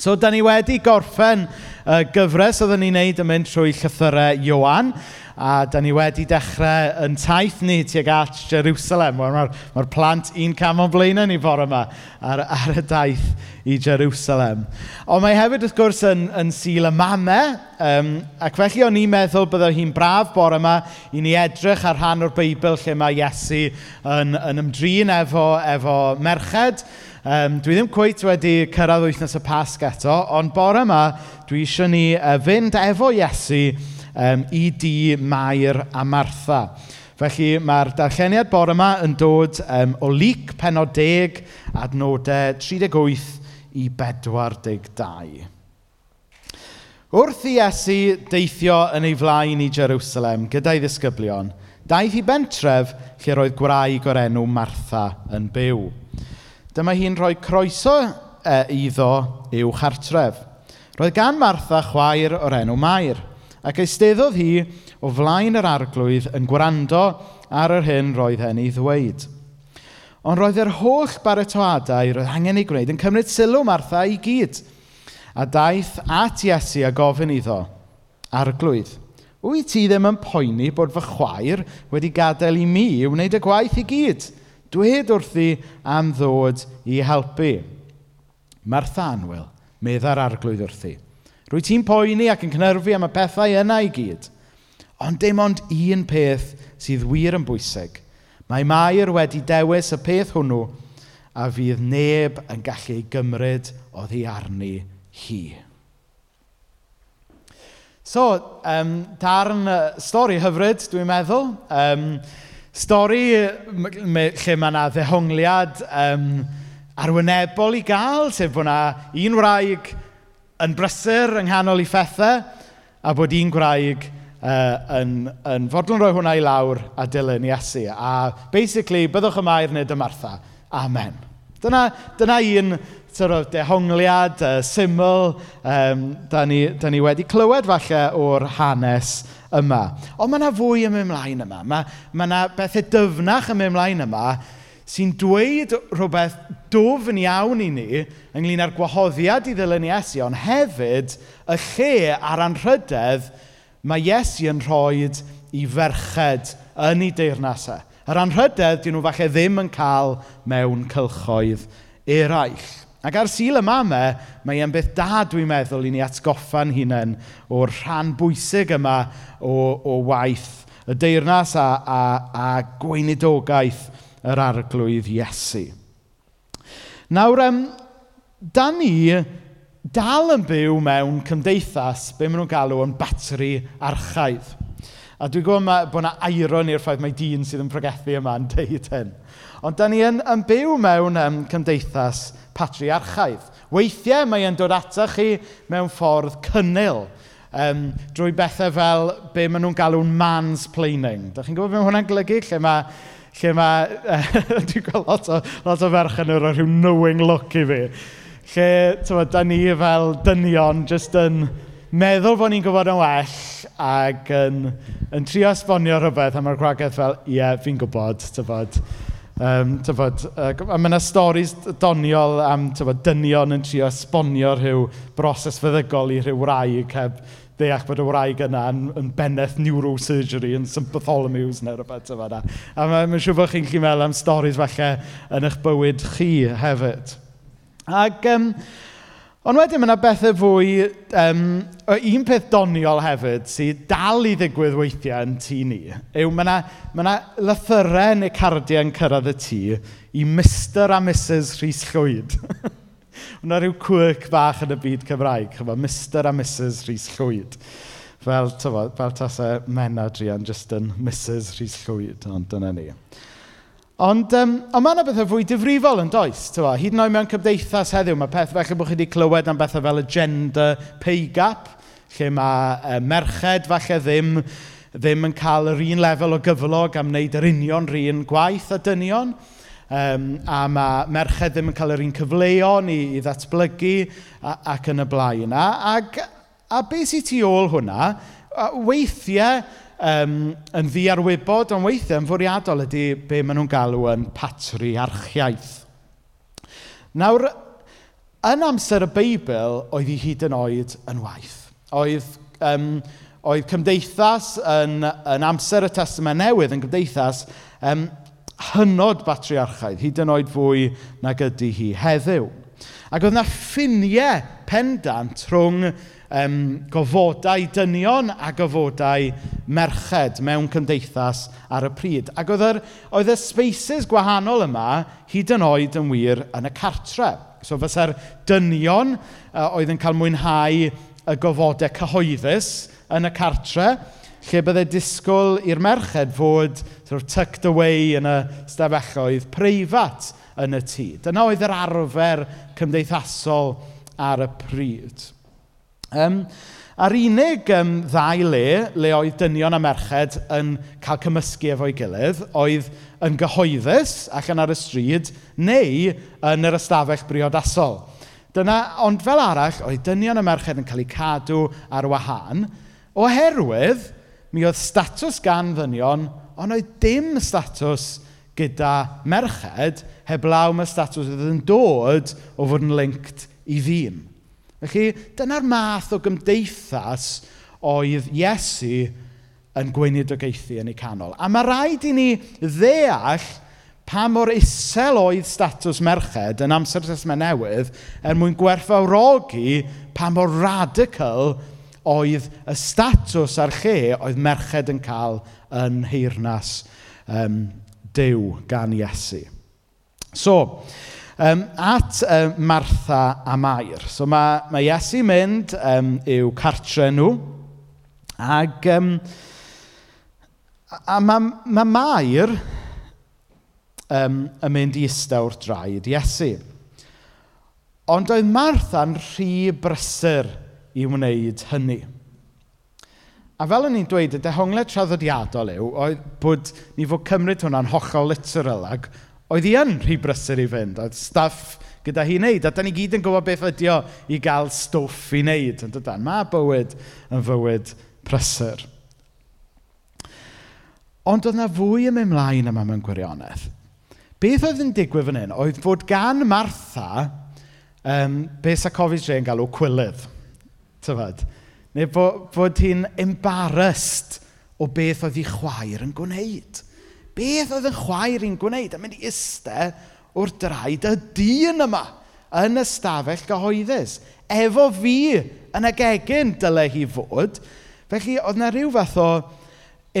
So, da ni wedi gorffen y gyfres oedden ni'n neud yn mynd trwy llythyrau Iowan. A da ni wedi dechrau yn taith ni tuag at Jerusalem. Mae'r ma plant un cam o'n blaenau ni bore yma ar, ar y daith i Jerusalem. Ond mae hefyd wrth gwrs yn, yn syl y mamau. Um, ac felly o'n i'n meddwl bydde hi'n braf bore yma i ni edrych ar rhan o'r Beibl lle mae Iesu yn, yn ymdrin efo, efo merched. Um, dwi ddim cweith wedi cyrraedd wythnos y pasg eto, ond bore yma dwi eisiau ni uh, fynd efo Iesu um, i di Mair a Martha. Felly mae'r darlleniad bore yma yn dod um, o luc penod 10 adnodau 38 i 42. Wrth i Iesu deithio yn ei flaen i Jerusalem gyda'i ddisgyblion, daeth i bentref lle roedd gwraig o'r enw Martha yn byw. Dyma hi'n rhoi croeso e, iddo i'w chartref. Roedd gan Martha chwaer o'r enw Mair, ac eisteddodd hi o flaen yr arglwydd yn gwrando ar yr hyn roedd hen ei ddweud. Ond roedd yr holl baratoadau roedd angen ei gwneud yn cymryd sylw Martha i gyd. A daeth at Iesu a gofyn iddo, arglwydd, wyt ti ddim yn poeni bod fy chwaer wedi gadael i mi i wneud y gwaith i gyd? Dwed wrthi am ddod i helpu. Martha Anwyl, medda'r arglwydd wrthi. Rwy ti'n poeni ac yn cynhyrfu am y pethau yna i gyd. Ond dim ond un peth sydd wir yn bwysig. Mae Mair wedi dewis y peth hwnnw a fydd neb yn gallu ei gymryd oddi arni hi. So, um, darn uh, stori hyfryd, dwi'n meddwl. Um, Stori lle mae yna ddehongliad um, arwynebol i gael, sef bod yna un wraig yn brysur yng nghanol i phethau, a bod un gwraig uh, yn, yn fodlon rhoi hwnna i lawr a dilyn Iesu. A basically, byddwch y mair nid y Martha. Amen. Dyna, dyna un sort of dehongliad, uh, syml, um, da, ni, da ni wedi clywed falle o'r hanes yma. Ond mae yna fwy yn mynd mlaen yma. Mae, mae yna bethau dyfnach yn mynd mlaen yma sy'n dweud rhywbeth dofn iawn i ni ynglyn â'r gwahoddiad i ddilyn Iesu, ond hefyd y lle a'r anrhydedd mae Iesu yn rhoi i ferched yn ei deyrnasau. Yr anrhydedd dyn nhw falle ddim yn cael mewn cylchoedd eraill. Ac ar syl y Mamau, e, mae e'n beth da, dwi'n meddwl, i ni atgoffa'n hunain o'r rhan bwysig yma o, o waith y deyrnas a, a, a gweinidogaeth yr arglwydd Iesu. Nawr, um, da ni dal yn byw mewn cymdeithas be maen nhw'n galw yn batri archaidd. A dwi'n gwybod bod yna airon i'r ffaith mae dyn sydd yn pregethu yma yn deud hyn. Ond da ni yn, yn byw mewn um, cymdeithas patriarchaidd. Weithiau mae e'n dod atach chi mewn ffordd cynnil um, drwy bethau fel be maen nhw'n galw'n mansplaining. Da chi'n gwybod beth hwnna'n golygu? Lle mae lle mae, dwi'n gweld lot o, lot o ferch yn yr rhyw knowing look i fi. Lle, tywa, da ni fel dynion jyst yn meddwl bod ni'n gwybod yn well ac yn, yn trio esbonio rhywbeth a mae'r gwragedd fel, ie, yeah, fi'n gwybod, tyfod. Um, tyfod, uh, a mae yna storys doniol am tyfod, dynion yn trio esbonio rhyw broses feddygol i rhyw wraig heb deall bod y wraig yna yn, yn benneth neurosurgery yn St Bartholomew's neu rhywbeth yma. Na. A mae'n ma siŵr bod chi'n chi meddwl am storys falle yn eich bywyd chi hefyd. Ac um, Ond wedyn, mae yna bethau fwy... um, o un peth doniol hefyd sydd dal i ddigwydd weithiau yn tŷ ni yw mae yna, mae yna lythyrau neu cardiau yn cyrraedd y tŷ i Mr a Mrs Rhys Llwyd. Ma' rhyw ryw quirk bach yn y byd Cymraeg, chyfo, Mr a Mrs Rhys Llwyd. Fel, tyfo, fel tasau Menna Druan just yn Mrs Rhys Llwyd, ond dyna ni. Ond, um, ond mae yna bethau fwy difrifol yn does, Tywa. Hyd yn oed mewn cymdeithas heddiw, mae peth felly bod chi wedi clywed am bethau fel y gender pay gap, lle mae yy merched falle ddim ddim yn cael yr un lefel o gyflog am wneud yr union yr un gwaith a dynion. Um, a mae merched ddim yn cael yr un cyfleon i, i ddatblygu a, ac yn y blaen. A, ac, a beth sy'n tu ôl hwnna? Weithiau um, yn ddiarwybod, ond weithiau yn fwriadol ydy be maen nhw'n galw yn patriarchiaeth. Nawr, yn amser y Beibl, oedd hi hyd yn oed yn waith. Oedd, um, oedd cymdeithas yn, yn amser y testament newydd yn cymdeithas um, hynod batriarchaidd, hyd yn oed fwy nag ydy hi heddiw. Ac oedd yna ffiniau pendant rhwng um, gofodau dynion a gofodau merched mewn cymdeithas ar y pryd. Ac oedd, yr, oedd y spaces gwahanol yma hyd yn oed yn wir yn y cartre. So fysa'r dynion uh, oedd yn cael mwynhau y gofodau cyhoeddus yn y cartre, lle byddai disgwyl i'r merched fod sort of, tucked away yn y stafelloedd preifat yn y tŷ. Dyna oedd yr arfer cymdeithasol ar y pryd. Um, a'r unig, um, ddau le le oedd dynion a merched yn cael cymysgu efo'i gilydd oedd yn gyhoeddus, allan ar y stryd, neu yn yr ystafell briodasol. Dyna, ond fel arall, oedd dynion a merched yn cael eu cadw ar wahân, oherwydd mi oedd statws gan ddynion, ond oedd dim statws gyda merched, heblaw mae statws oedd yn dod o fod yn linked i ddyn. Felly, dyna'r math o gymdeithas oedd Iesu yn gweinidogaethu yn ei canol. A mae rhaid i ni ddeall pa mor isel oedd statws merched yn amser Tesma Newydd er mwyn gwerthfawrogi pa mor radical oedd y statws a'r lle oedd merched yn cael yn heirnas um, dew gan Iesu. So, um, at um, Martha a Mair. So mae, mae Iesu mynd um, i'w cartre nhw ac um, a mae, mae Mair um, yn mynd i iste draed Iesu. Ond oedd Martha'n rhy brysur i wneud hynny. A fel o'n i'n dweud, y dehongliad traddodiadol yw oedd bod ni fod cymryd hwnna'n hollol literal ac oedd hi yn rhy brysur i fynd. Oedd staff gyda hi wneud. A da ni gyd yn gwybod beth ydy o i gael stwff i wneud. Yn dydan, mae bywyd yn fywyd prysur. Ond oedd yna fwy yn mynd mlaen yma mewn gwirionedd. Beth oedd yn digwydd fan hyn oedd fod gan Martha um, be Sacovich Ray yn galw cwylydd. Tyfod? Neu bod, bod hi'n embarrassed o beth oedd hi chwaer yn gwneud. Beth oedd yn chwaer i'n gwneud? Yn mynd i iste o'r draed y dyn yma yn y stafell gyhoeddus. Efo fi yn y gegin dylai hi fod. Felly, oedd yna rhyw fath o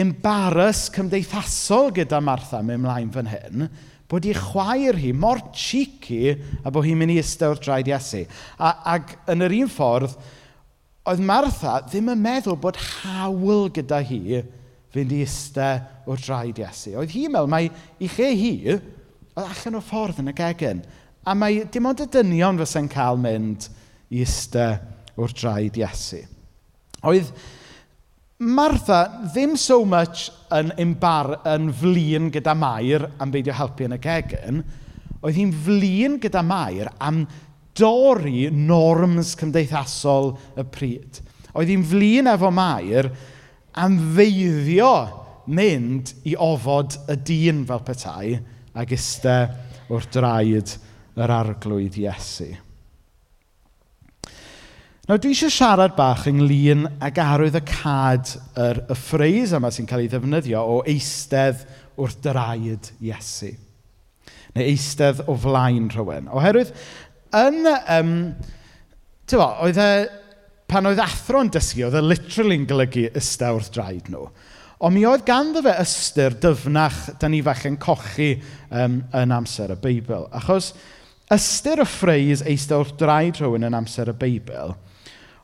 embarras cymdeithasol gyda Martha mewn mlaen fan hyn, bod i chwaer hi mor cheeky a bod hi'n mynd i iste o'r draed Iesu. A, ac yn yr un ffordd, oedd Martha ddim yn meddwl bod hawl gyda hi fynd i iste o'r draed Iesu. Oedd hi'n meddwl mai i lle hi, oedd allan o ffordd yn y gegin. A mae dim ond y dynion fysa'n cael mynd i ista o'r draed Iesu. Oedd Martha ddim so much yn, imbar, yn flin gyda Mair am beidio helpu yn y gegin, oedd hi'n flin gyda Mair am dorri norms cymdeithasol y pryd. Oedd hi'n flin efo Mair am feiddio mynd i ofod y dyn fel petai ac iste o'r draed yr arglwydd Iesu. Nawr, dwi eisiau siarad bach ynglyn ag arwydd y cad yr, y ffreis yma sy'n cael ei ddefnyddio o eistedd wrth draed Iesu. Neu eistedd o flaen rhywun. Oherwydd, yn... Um, Tewa, oedd e, pan oedd athro'n dysgu, oedd e literally'n golygu iste wrth draed nhw. Ond mi oedd ganddo fe ystyr dyfnach da ni yn cochi um, yn amser y Beibl. Achos ystyr y ffreis eistedd wrth draed rhywun yn amser y Beibl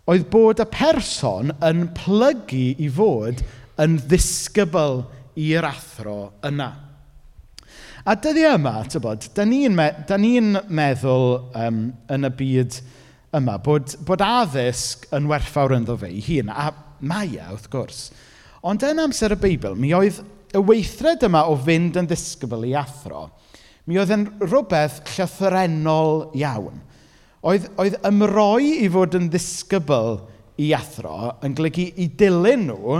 oedd bod y person yn plygu i fod yn ddisgybl i'r athro yna. A dyddi yma, tybod, da ni'n me ni meddwl um, yn y byd yma bod, bod addysg yn werthfawr ynddo fe ei hun, a mae e, wrth gwrs. Ond yn amser y Beibl, mi oedd y weithred yma o fynd yn ddisgybl i athro, mi oedd yn rhywbeth llythrenol iawn. Oedd, oedd ymroi i fod yn ddisgybl i athro yn glygu i dilyn nhw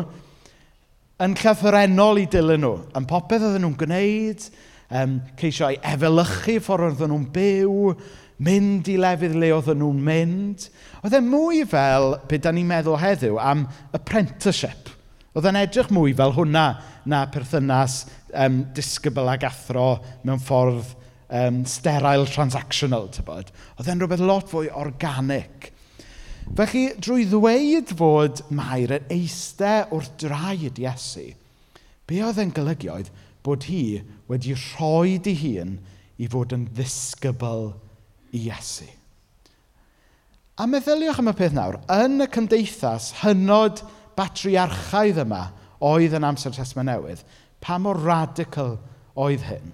yn llythrenol i dilyn nhw. Yn popeth oedden nhw'n gwneud, um, ceisio ei efelychu ffordd oedden nhw'n byw, mynd i lefydd le oedden nhw'n mynd. Oedd e mwy fel beth da ni'n meddwl heddiw am apprenticeship Oedd e'n edrych mwy fel hwnna na perthynas um, disgybl ag athro mewn ffordd um, sterile transactional, tybod. Oedd e'n rhywbeth lot fwy organic. Felly, drwy ddweud fod Mair yn eistedd wrth draed Iesu, be oedd e'n golygu oedd bod hi wedi rhoi di hun i fod yn ddisgybl i Iesu. A meddyliwch am y peth nawr, yn y cymdeithas hynod batriarchaidd yma oedd yn amser Testament Newydd, pa mor radical oedd hyn,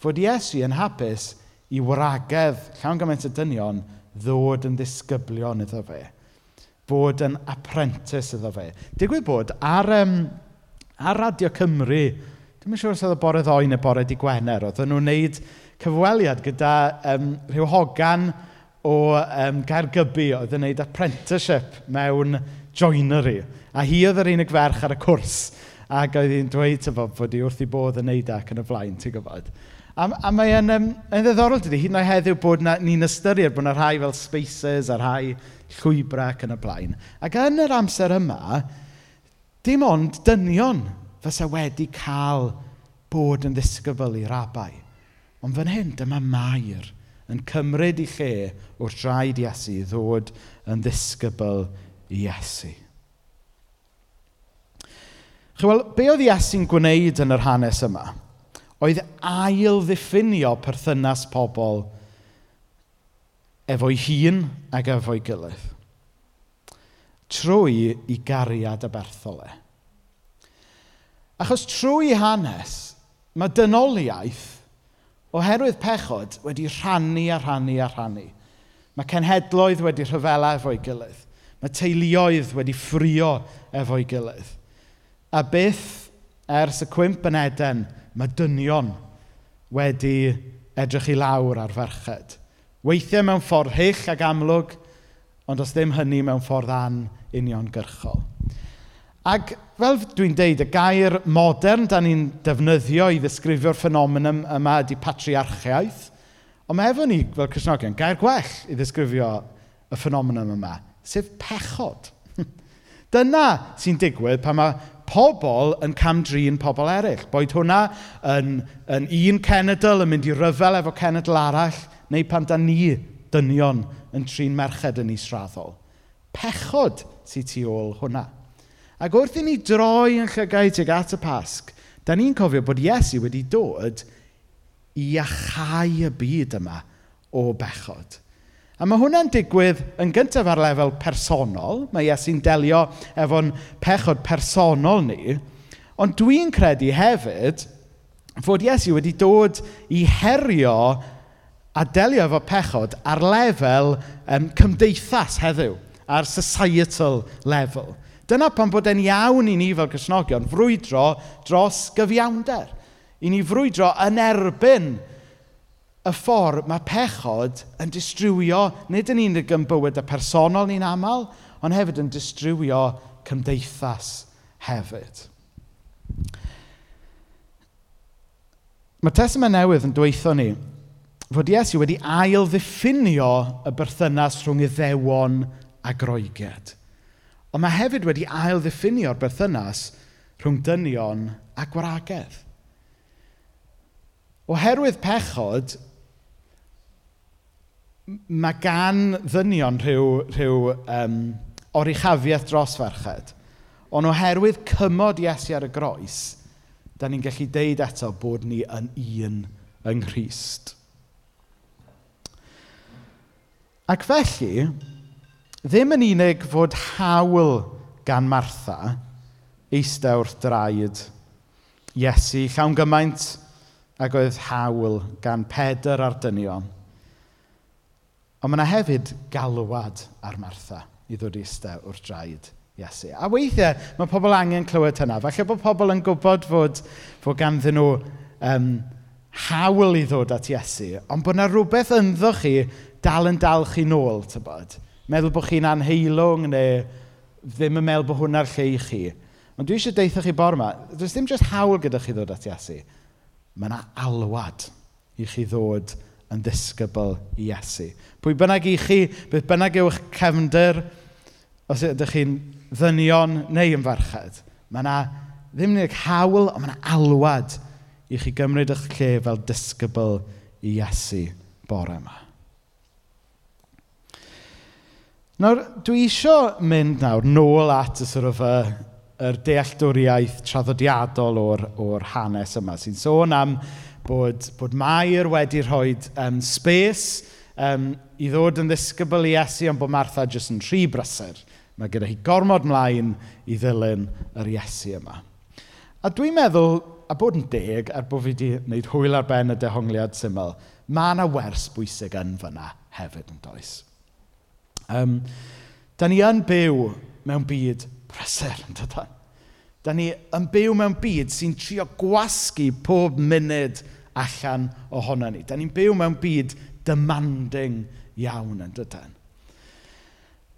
fod Iesu yn hapus i wragedd llawn gymaint y dynion ddod yn ddisgyblion iddo fe, bod yn apprentice iddo fe. Digwydd bod ar, um, ar Radio Cymru, Dwi'n yn siŵr os oedd y bore ddoi neu bore di Gwener, oedd nhw'n wneud cyfweliad gyda um, rhyw hogan o um, Gaergybi oedd yn wneud apprenticeship mewn joinery. A hi oedd yr unig ferch ar y cwrs. Ac oedd hi'n dweud tyfo, bod hi wrth i bod yn neud ac yn y flaen, ti'n gwybod. A, a mae yn, um, yn ddiddorol dydy, hyd yn oed heddiw bod ni'n ystyried bod yna rhai fel spaces a rhai llwybrau ac yn y blaen. Ac yn yr amser yma, dim ond dynion fysa wedi cael bod yn ddisgybl i rabau. Ond fan hyn, dyma Mair yn cymryd i lle o'r traed Iesu ddod yn ddisgybl Iesu. Chywel, be oedd Iesu'n gwneud yn yr hanes yma? Oedd ail ddiffinio perthynas pobl efo'i hun ac efo'i gilydd. Trwy i gariad y berthol. Achos trwy hanes, mae dynoliaeth, oherwydd pechod, wedi rhannu a rhannu a rhannu. Mae cenhedloedd wedi rhyfela efo'i gilydd. Mae teuluoedd wedi ffrio efo'i gilydd. A byth ers y cwmp yn Eden, mae dynion wedi edrych i lawr ar ferched. Weithiau mewn ffordd hyll ac amlwg, ond os ddim hynny mewn ffordd an uniongyrchol. Ac fel dwi'n deud, y gair modern da ni'n defnyddio i ddisgrifio'r ffenomen yma ydy patriarchiaeth, ond mae efo ni fel Cresnogion gair gwell i ddisgrifio y ffenomen yma sef pechod. Dyna sy'n digwydd pan mae pobl yn camdrin pobl eraill. Boed hwnna yn, yn un cenedl yn mynd i ryfel efo cenedl arall, neu pan da ni, dynion, yn trin merched yn israddol. Pechod sy'n tu ôl hwnna. Ac wrth i ni droi yn llygau tuag at y pasg, da ni'n cofio bod Iesu wedi dod i achau y byd yma o bechod. A mae hwnna'n digwydd yn gyntaf ar lefel personol. Mae Iesu'n delio efo'n pechod personol ni. Ond dwi'n credu hefyd fod Iesu wedi dod i herio a delio efo pechod ar lefel um, cymdeithas heddiw, ar societal level. Dyna pan bod e'n iawn i ni fel Cresnogion frwydro dros gyfiawnder. I ni frwydro yn erbyn y ffordd mae pechod yn distrywio, nid yn unig yn bywyd y personol ni'n aml, ond hefyd yn distrywio cymdeithas hefyd. Mae Testament Newydd yn dweithio ni fod Iesu wedi ail-ddiffinio y berthynas rhwng iddewon a groeged. Ond mae hefyd wedi ail-ddiffinio'r berthynas rhwng dynion a gwragedd. Oherwydd pechod, mae gan ddynion rhyw, rhyw um, oruchafiaeth dros ferched. Ond oherwydd cymod Iesu ar y groes, da ni'n gallu deud eto bod ni yn un yng Nghyst. Ac felly, ddim yn unig fod hawl gan Martha eistedd wrth draed Iesu llawn gymaint ac oedd hawl gan Pedr a'r dynion – Ond mae yna hefyd galwad ar Martha i ddod i eistedd wrth draed Iesu. A weithiau, mae pobl angen clywed hynna. Falle bod pobl yn gwybod fod, fod ganddyn nhw um, hawl i ddod at Iesu, ond bod yna rhywbeth ynddo chi dal yn dal chi nôl, tybod. Meddwl bod chi'n anheilwng neu ddim yn meddwl bod hwnna'r lle i chi. Ond dwi eisiau deitha chi bor yma, does dim jyst hawl gyda chi ddod at Iesu. Mae yna alwad i chi ddod at yn ddisgybl i Iesu. Pwy bynnag i chi, beth bynnag yw'ch eich cefndir, os ydych chi'n ddynion neu yn farched, mae yna ddim unig hawl, ond mae yna alwad i chi gymryd eich lle fel disgybl i Iesu bore yma. Nawr, dwi eisiau mynd nawr nôl at y sort of y, yr dealltwriaeth traddodiadol o'r, or hanes yma sy'n sôn am bod, bod Mair wedi rhoi um, space um, i ddod yn ddisgybl i Iesu, ond bod Martha jyst yn rhy brysur. Mae gyda hi gormod mlaen i ddilyn yr Iesu yma. A dwi'n meddwl, a bod yn deg, er bod fi wedi gwneud hwyl ar ben y dehongliad syml, mae yna wers bwysig yn fyna hefyd yn does. Um, da ni yn byw mewn byd prysur, yn dydan. Da ni yn byw mewn byd sy'n trio gwasgu pob munud allan ohono ni. Da ni'n byw mewn byd demanding iawn yn dydyn.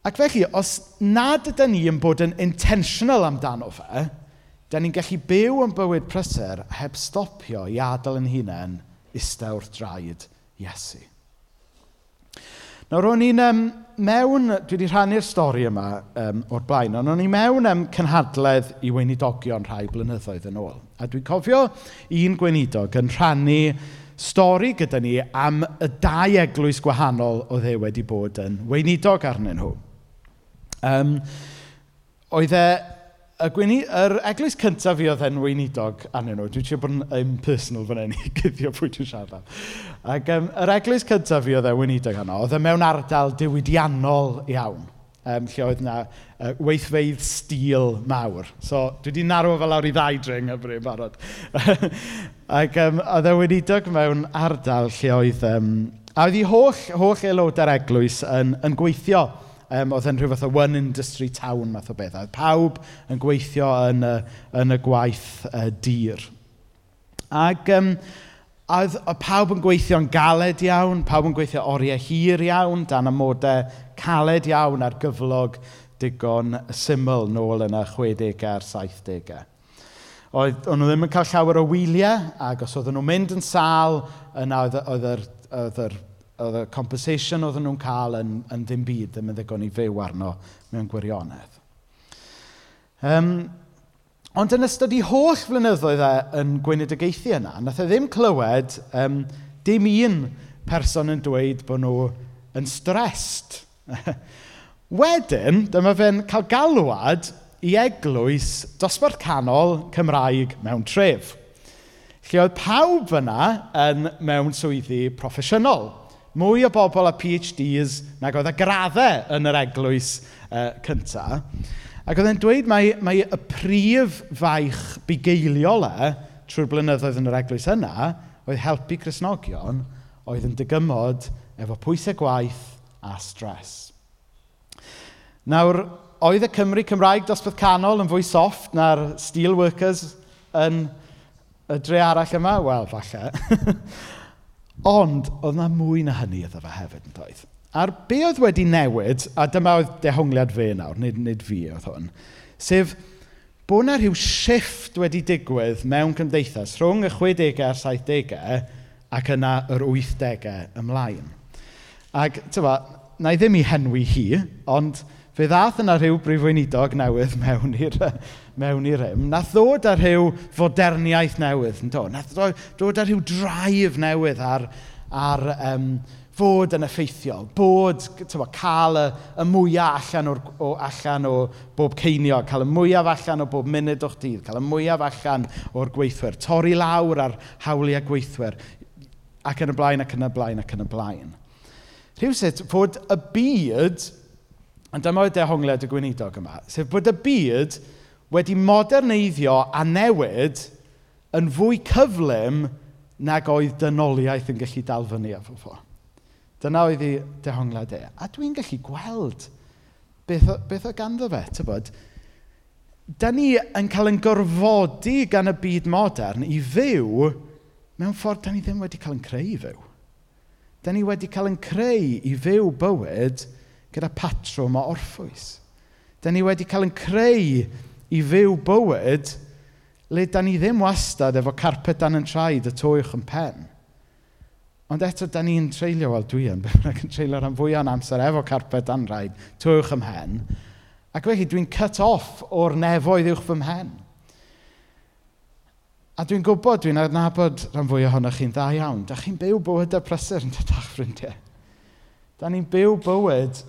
Ac felly, os nad ydyn ni yn bod yn intentional amdano fe, da ni'n gallu byw yn bywyd prysur heb stopio i adael yn hunain istawr draed Iesu. Nawr, o'n i'n um, mewn, dwi wedi rhannu'r stori yma um, o'r blaen, ond o'n i mewn am cynhadledd i weinidogion rhai blynyddoedd yn ôl. A dwi'n cofio un gweinidog yn rhannu stori gyda ni am y dau eglwys gwahanol oedd e wedi bod yn weinidog arnyn nhw. Um, oedd e y gweini, yr eglwys cyntaf fi oedd e'n weinidog anyn nhw. Dwi'n siŵr bod yn impersonal fan hyn i gyddio pwy dwi'n siarad. Ac um, yr eglwys cyntaf fi oedd e'n weinidog anno, oedd e mewn ardal diwydiannol iawn. Um, lle oedd yna uh, weithfeidd stil mawr. So, dwi wedi narwo fel lawr i ddau dring y bryd barod. Ac um, oedd e weinidog mewn ardal lle oedd... Um, a oedd hi holl, holl aelodau'r eglwys yn, yn gweithio um, oedd yn rhyw fath o one industry town math o beth. Oedd pawb yn gweithio yn y, yn y gwaith uh, dir. Ac um, oedd pawb yn gweithio'n galed iawn, pawb yn gweithio oriau hir iawn, dan amodau caled iawn ar gyflog digon syml nôl yn y 60au a'r 70au. Oedd, o'n nhw ddim yn cael llawer o wyliau, ac os oedden nhw'n mynd yn sal, yna oedd, oedd, yr, oedd yr oedd y compensation oedden nhw'n cael yn, yn ddim byd, ddim yn ddigon i fyw arno mewn gwirionedd. Um, ond yn ystod i holl flynyddoedd e yn gweinidogaethu yna, nath e ddim clywed um, dim un person yn dweud bod nhw yn stressed. Wedyn, dyma fe'n cael galwad i eglwys dosbarth canol Cymraeg mewn tref. Lle oedd pawb yna yn mewn swyddi proffesiynol. Mwy o bobl â PhDs nag oedd y graddau yn yr eglwys uh, cyntaf. Ac oedd e'n dweud mai, mai y prif faich bugeiliol e, trwy'r blynyddoedd yn yr eglwys yna, oedd helpu Cresnogion oedd yn digymod efo pwysau gwaith a stres. Nawr, oedd y Cymru Cymraeg dosbarth canol yn fwy soft na'r steelworkers yn y dre arall yma? Wel, falle. Ond, oedd yna mwy na hynny iddo fe hefyd yn doedd. A'r be oedd wedi newid, a dyma oedd dehongliad fe nawr, nid, nid fi oedd hwn, sef bod yna rhyw shift wedi digwydd mewn cymdeithas rhwng y 60au a'r 70au ac yna yr 80au ymlaen. Ac, tyfa, na i ddim i henwi hi, ond fe ddath yna rhyw brifweinidog newydd mewn i'r mewn i rym, nath ddod ar rhyw foderniaeth newydd, yn do? Nath ddod ar rhyw draif newydd ar, ar um, fod yn effeithiol, bod, tywa, cael y, y mwyaf allan, o'r, o, allan o bob ceinio, cael y mwyaf allan o bob munud o'ch dydd, cael y mwyaf allan o'r gweithwyr, torri lawr ar hawliau gweithwyr, ac yn y blaen, ac yn y blaen, ac yn y blaen. Rhywsut, fod y byd, ond dyma oedd dehongliad y gweinidog yma, sef bod y byd wedi moderneiddio a newid yn fwy cyflym nag oedd dynoliaeth yn gallu dal fyny efo fo. Dyna oedd ei dehonglad e. A dwi'n gallu gweld beth, beth o ganddo fe, tybod. Da ni yn cael yn gorfodi gan y byd modern i fyw mewn ffordd da ni ddim wedi cael yn creu i fyw. Da ni wedi cael yn creu i fyw bywyd gyda patrwm o orffwys. Da ni wedi cael yn creu i fyw bywyd le da ni ddim wastad efo carpet dan yn traed y twy'ch yn pen. Ond eto, da ni'n treulio, wel dwi yn, ac yn treulio rhan fwy o'n amser efo carpet dan rhaid, twy'ch ym hen. Ac felly dwi'n cut off o'r nefoedd uwch fy mhen. A dwi'n gwybod, dwi'n adnabod rhan fwy ohonoch chi'n dda iawn. Da chi'n byw bywyd y prysur yn dyda'ch ffrindiau. Da ni'n byw bywyd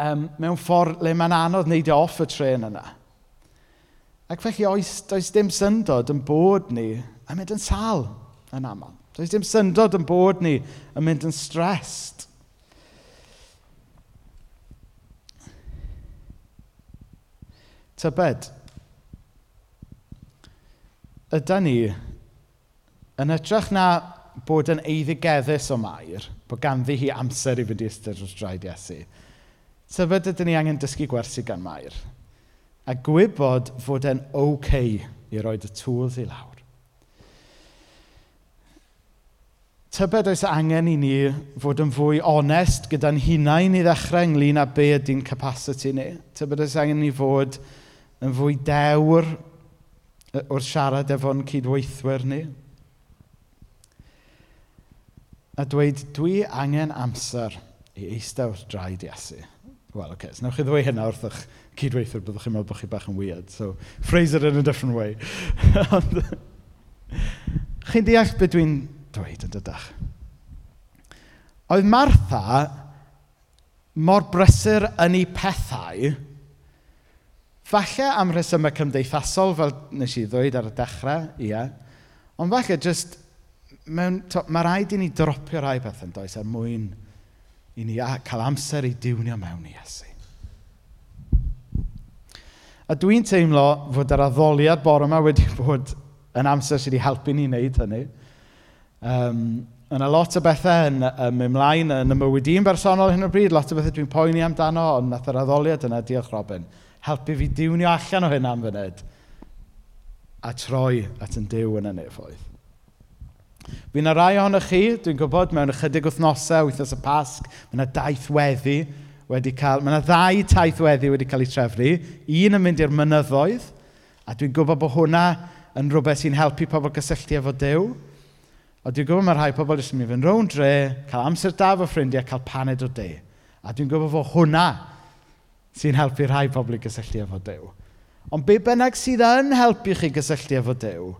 um, mewn ffordd le mae'n anodd wneud e off y tren yna. Ac felly, oes, does dim syndod yn bod ni yn mynd yn sal yn aml. Does dim syndod yn bod ni yn mynd yn stressed. Tybed, ydy ni yn hytrach na bod yn eiddigeddus o mair, bod ganddi hi amser i fynd i ystyr wrth draed Iesu. Tybed ydyn ni angen dysgu gwersi gan mair a gwybod fod e'n okay i roed y tŵls i lawr. Tybed oes angen i ni fod yn fwy onest gyda'n hunain i ddechrau ynglyn â be ydy'n capacity ni. Tybed oes angen i ni fod yn fwy dewr wrth siarad efo'n cydweithwyr ni. A dweud, dwi angen amser i eistedd wrth draed Iesu. Wel, oce, okay, so newch chi ddweud hynna wrth eich cydweithwyr, byddwch chi'n meddwl bod chi bach yn weird. So, phrase it in a different way. Chi'n deall beth dwi'n dweud yn dydach. Oedd Martha mor brysur yn ei pethau, falle am rhesymau cymdeithasol, fel nes i ddweud ar y dechrau, ie, ond falle jyst, mewn, to, mae rhaid i ni dropio rhai pethau yn does er mwyn i ni cael amser i diwnio mewn i Iesu. A dwi'n teimlo fod yr addoliad bore yma wedi bod yn amser sydd wedi helpu ni wneud hynny. Um, yna lot o bethau yn, yn mynd mlaen yn y mywyd i'n bersonol hyn o bryd. Lot o bethau dwi'n poeni amdano, ond nath yr addoliad yna, diolch Robin, helpu fi diwnio allan o hyn am fyned a troi at yn dew yn y nefoedd. Fi yna rai ohonych chi, dwi'n gwybod, mewn ychydig wythnosau, wythnos y pasg, mae yna daith weddi wedi cael... Mae yna ddau taith weddi wedi cael ei trefnu. Un yn mynd i'r mynyddoedd, a dwi'n gwybod bod hwnna yn rhywbeth sy'n helpu pobl gysylltu efo dew. A dwi'n gwybod mae rhai pobl jyst yn mynd fynd rown dre, cael amser da fo ffrindiau, cael paned o de. A dwi'n gwybod fod hwnna sy'n helpu rhai pobl i gysylltu efo Dyw. Ond be bynnag sydd yn helpu chi gysylltu efo Dyw,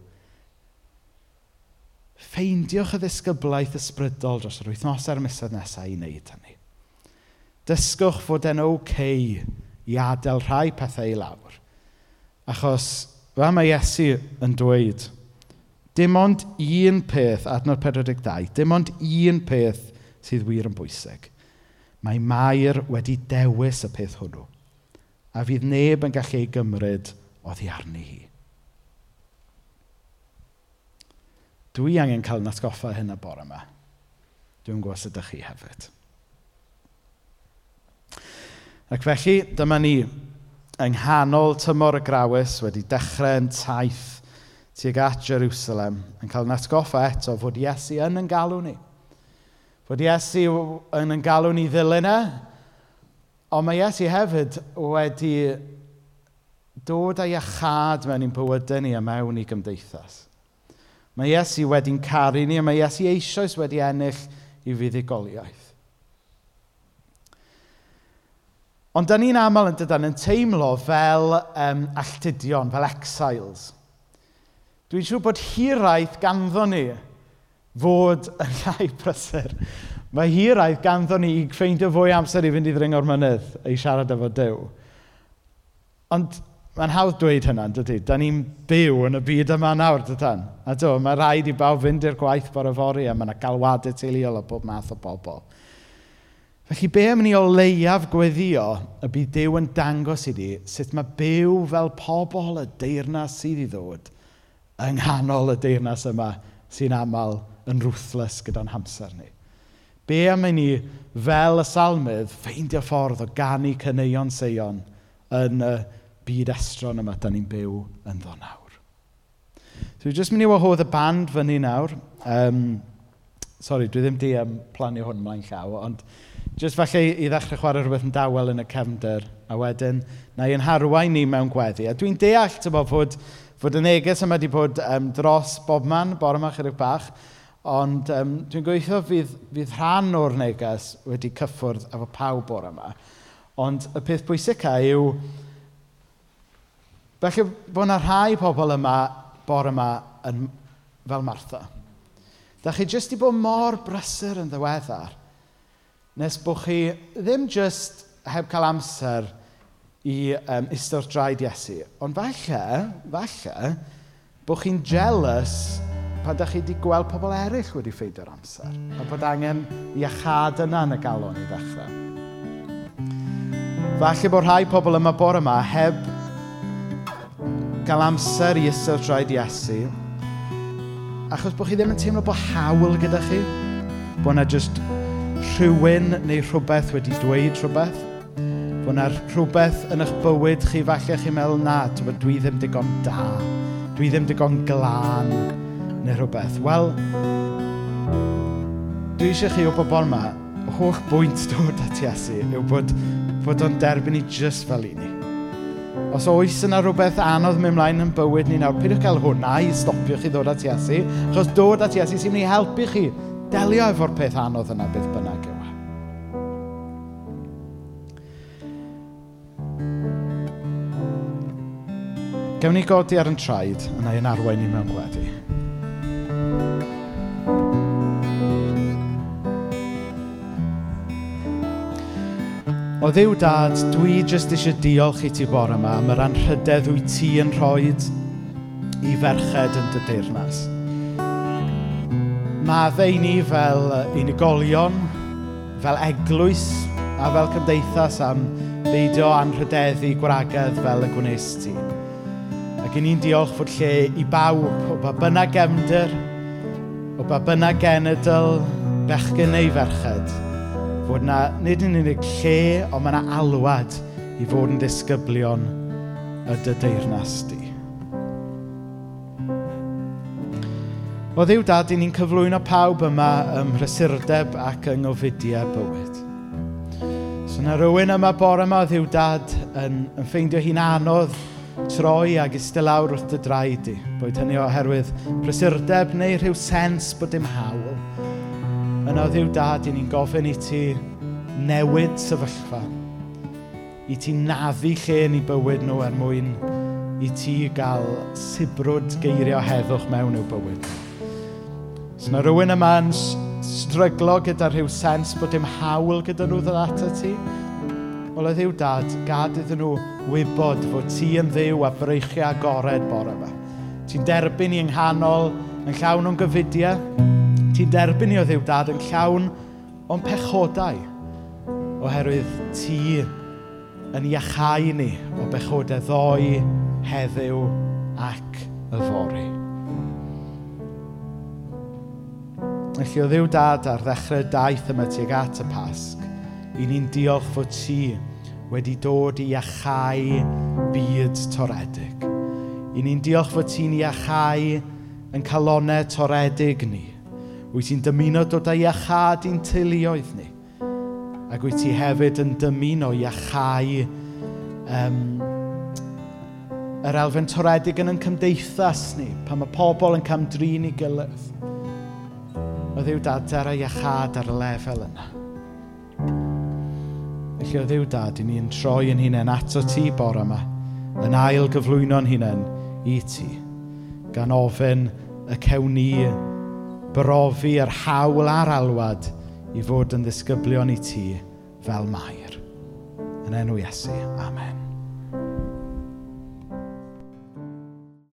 ffeindiwch y ddisgyblaeth ysbrydol dros yr wythnosau'r misoedd nesaf i wneud hynny. Dysgwch fod e'n okay i adael rhai pethau i lawr. Achos, fel mae Iesu yn dweud, dim ond un peth, adnod 42, dim ond un peth sydd wir yn bwysig. Mae Mair wedi dewis y peth hwnnw, a fydd neb yn gallu ei gymryd oddi arni hi. Dwi angen cael yn atgoffa hyn y bore yma. Dwi'n gwybod sydd ydych chi hefyd. Ac felly, dyma ni, yng nghanol tymor y grawys wedi dechrau'n taith tuag at Jerusalem, yn cael yn atgoffa eto fod Iesu yn yn galw ni. Fod Iesu yn yn galw ni ddilyn e, ond mae Iesu hefyd wedi dod â iachad mewn i'n bywydau ni a mewn i gymdeithas. Mae Iesu wedi'n caru ni a mae Iesu eisoes wedi ennill i fuddugoliaeth. Ond da ni'n aml yn dydan yn teimlo fel um, alltudion, fel exiles. Dwi'n siŵr bod hiraeth ganddo ni fod yn llai brysur. Mae hiraeth ganddo ni i ffeindio fwy amser i fynd i ddringo'r mynydd i siarad efo Dyw. Ond mae'n hawdd dweud hynna, dydy. Da ni'n byw yn y byd yma nawr, dydan. A do, mae rhaid i bawb fynd i'r gwaith bore fori a mae yna galwadau teuluol o bob math o bobl. Felly, be am ni o leiaf gweddio y bydd Dyw yn dangos i ni sut mae byw fel pobl y deyrnas sydd i ddod yng nghanol y deyrnas yma sy'n aml yn ruthless gyda'n hamser ni. Be am i ni, fel y salmydd, ffeindio ffordd o ganu cyneuon seion yn y byd estron yma da ni'n byw yn ddo nawr. So, dwi'n just mynd i wahodd y band fyny nawr. Um, sorry, dwi ddim di um, planio hwn mlaen llaw, ond Jyst falle i ddechrau chwarae rhywbeth yn dawel yn y cefnder, a wedyn na i'n harwain ni mewn gweddi. A dwi'n deall, ti'n bod, fod, fod y neges yma wedi bod um, dros bob man, bore yma chydig bach, ond um, dwi'n gweithio fydd, fydd rhan o'r neges wedi cyffwrdd efo pawb bore yma. Ond y peth pwysica yw, felly bod yna rhai pobl yma, bore yma, yn, fel Martha. Da chi jyst i bod mor brysur yn ddiweddar Nes bod chi ddim jyst heb cael amser i um, iste draed Iesu. Ond falle, falle, bod chi'n jealous pan da chi wedi gweld pobl eraill wedi ffeidio'r amser. A bod angen i achad yna yn y galon i ddechrau. Falle bod rhai pobl yma bore yma heb gael amser i ysel draed Iesu. Achos bod chi ddim yn teimlo bod hawl gyda chi. Bod yna jyst rhywun neu rhywbeth wedi dweud rhywbeth. Fod yna rhywbeth yn eich bywyd chi falle chi'n meddwl na, dwi ddim digon da, dwi ddim digon glân neu rhywbeth. Wel, dwi eisiau chi o bobl yma, holl bwynt dod at Iesu yw bod, bod o'n derbyn ni jyst fel i ni. Os oes yna rhywbeth anodd mewn mlaen yn bywyd ni nawr, peidiwch cael hwnna i stopio chi ddod at Iesu, achos dod at Iesu sy'n mynd i helpu chi delio efo'r peth anodd yna beth bynnag. Gewn ni godi ar yn traed, a na i'n arwain ni mewn gweddi. O ddiw dad, dwi jyst eisiau diolch i ti bore yma am yr anrhydedd wyt ti yn rhoi i ferched yn dy deyrnas. Madde i ni fel unigolion, fel eglwys a fel cymdeithas am beidio anrhydeddu gwragedd fel y gwnest ti. Ac i ni'n diolch fod lle i bawb o ba bynnag gefndir, o ba bynnag genedl, bechgyn neu ferched, fod na nid yn unig lle, ond mae yna alwad i fod yn disgyblion y dy deyrnas di. O ddiw dad, i ni'n cyflwyno pawb yma ym mhrysurdeb ac yng ngofidiau bywyd. So na rywun yma bore yma, ddiw dad, yn, yn ffeindio hi'n anodd troi ag iste lawr wrth dy draed di, boed hynny oherwydd prysurdeb neu rhyw sens bod dim hawl. Yna o ddiw dad, i ni'n gofyn i ti newid sefyllfa, i ti naddu lle yn eu bywyd nhw er mwyn i ti gael sibrwd geirio heddwch mewn i'w bywyd. Os yna rhywun yma yn stryglo gyda rhyw sens bod dim hawl gyda nhw ddod ata ti, Wel, oedd yw dad, gad iddyn nhw wybod fod ti yn ddiw a breichiau agored bore yma. Ti'n derbyn i yng nghanol yn llawn o'n gyfidiau. Ti'n derbyn i o ddiw dad yn llawn o'n pechodau. Oherwydd ti yn iachau ni o bechodau ddoi, heddiw ac y fori. Felly o ddiw dad ar ddechrau daith yma tuag at y pasg, i ni'n diolch fod ti wedi dod i achau byd toredig. I ni'n diolch fod ti'n iachau yn calonau toredig ni. Wyt ti'n dymuno dod â iachad i'n teuluoedd ni. Ac wyt ti hefyd yn dymuno iachau um, yr elfen toredig yn yn cymdeithas ni, pan mae pobl yn camdrin i gilydd. O ddiw dad, dera iachad ar y lefel yna lle o ddiw dad i ni'n troi yn hunain ato ti bore yma, yn ail gyflwyno'n hunain i ti, gan ofyn y cewn ni brofi yr hawl a'r alwad i fod yn ddisgyblion i ti fel mair. Yn enw Iesu. Amen.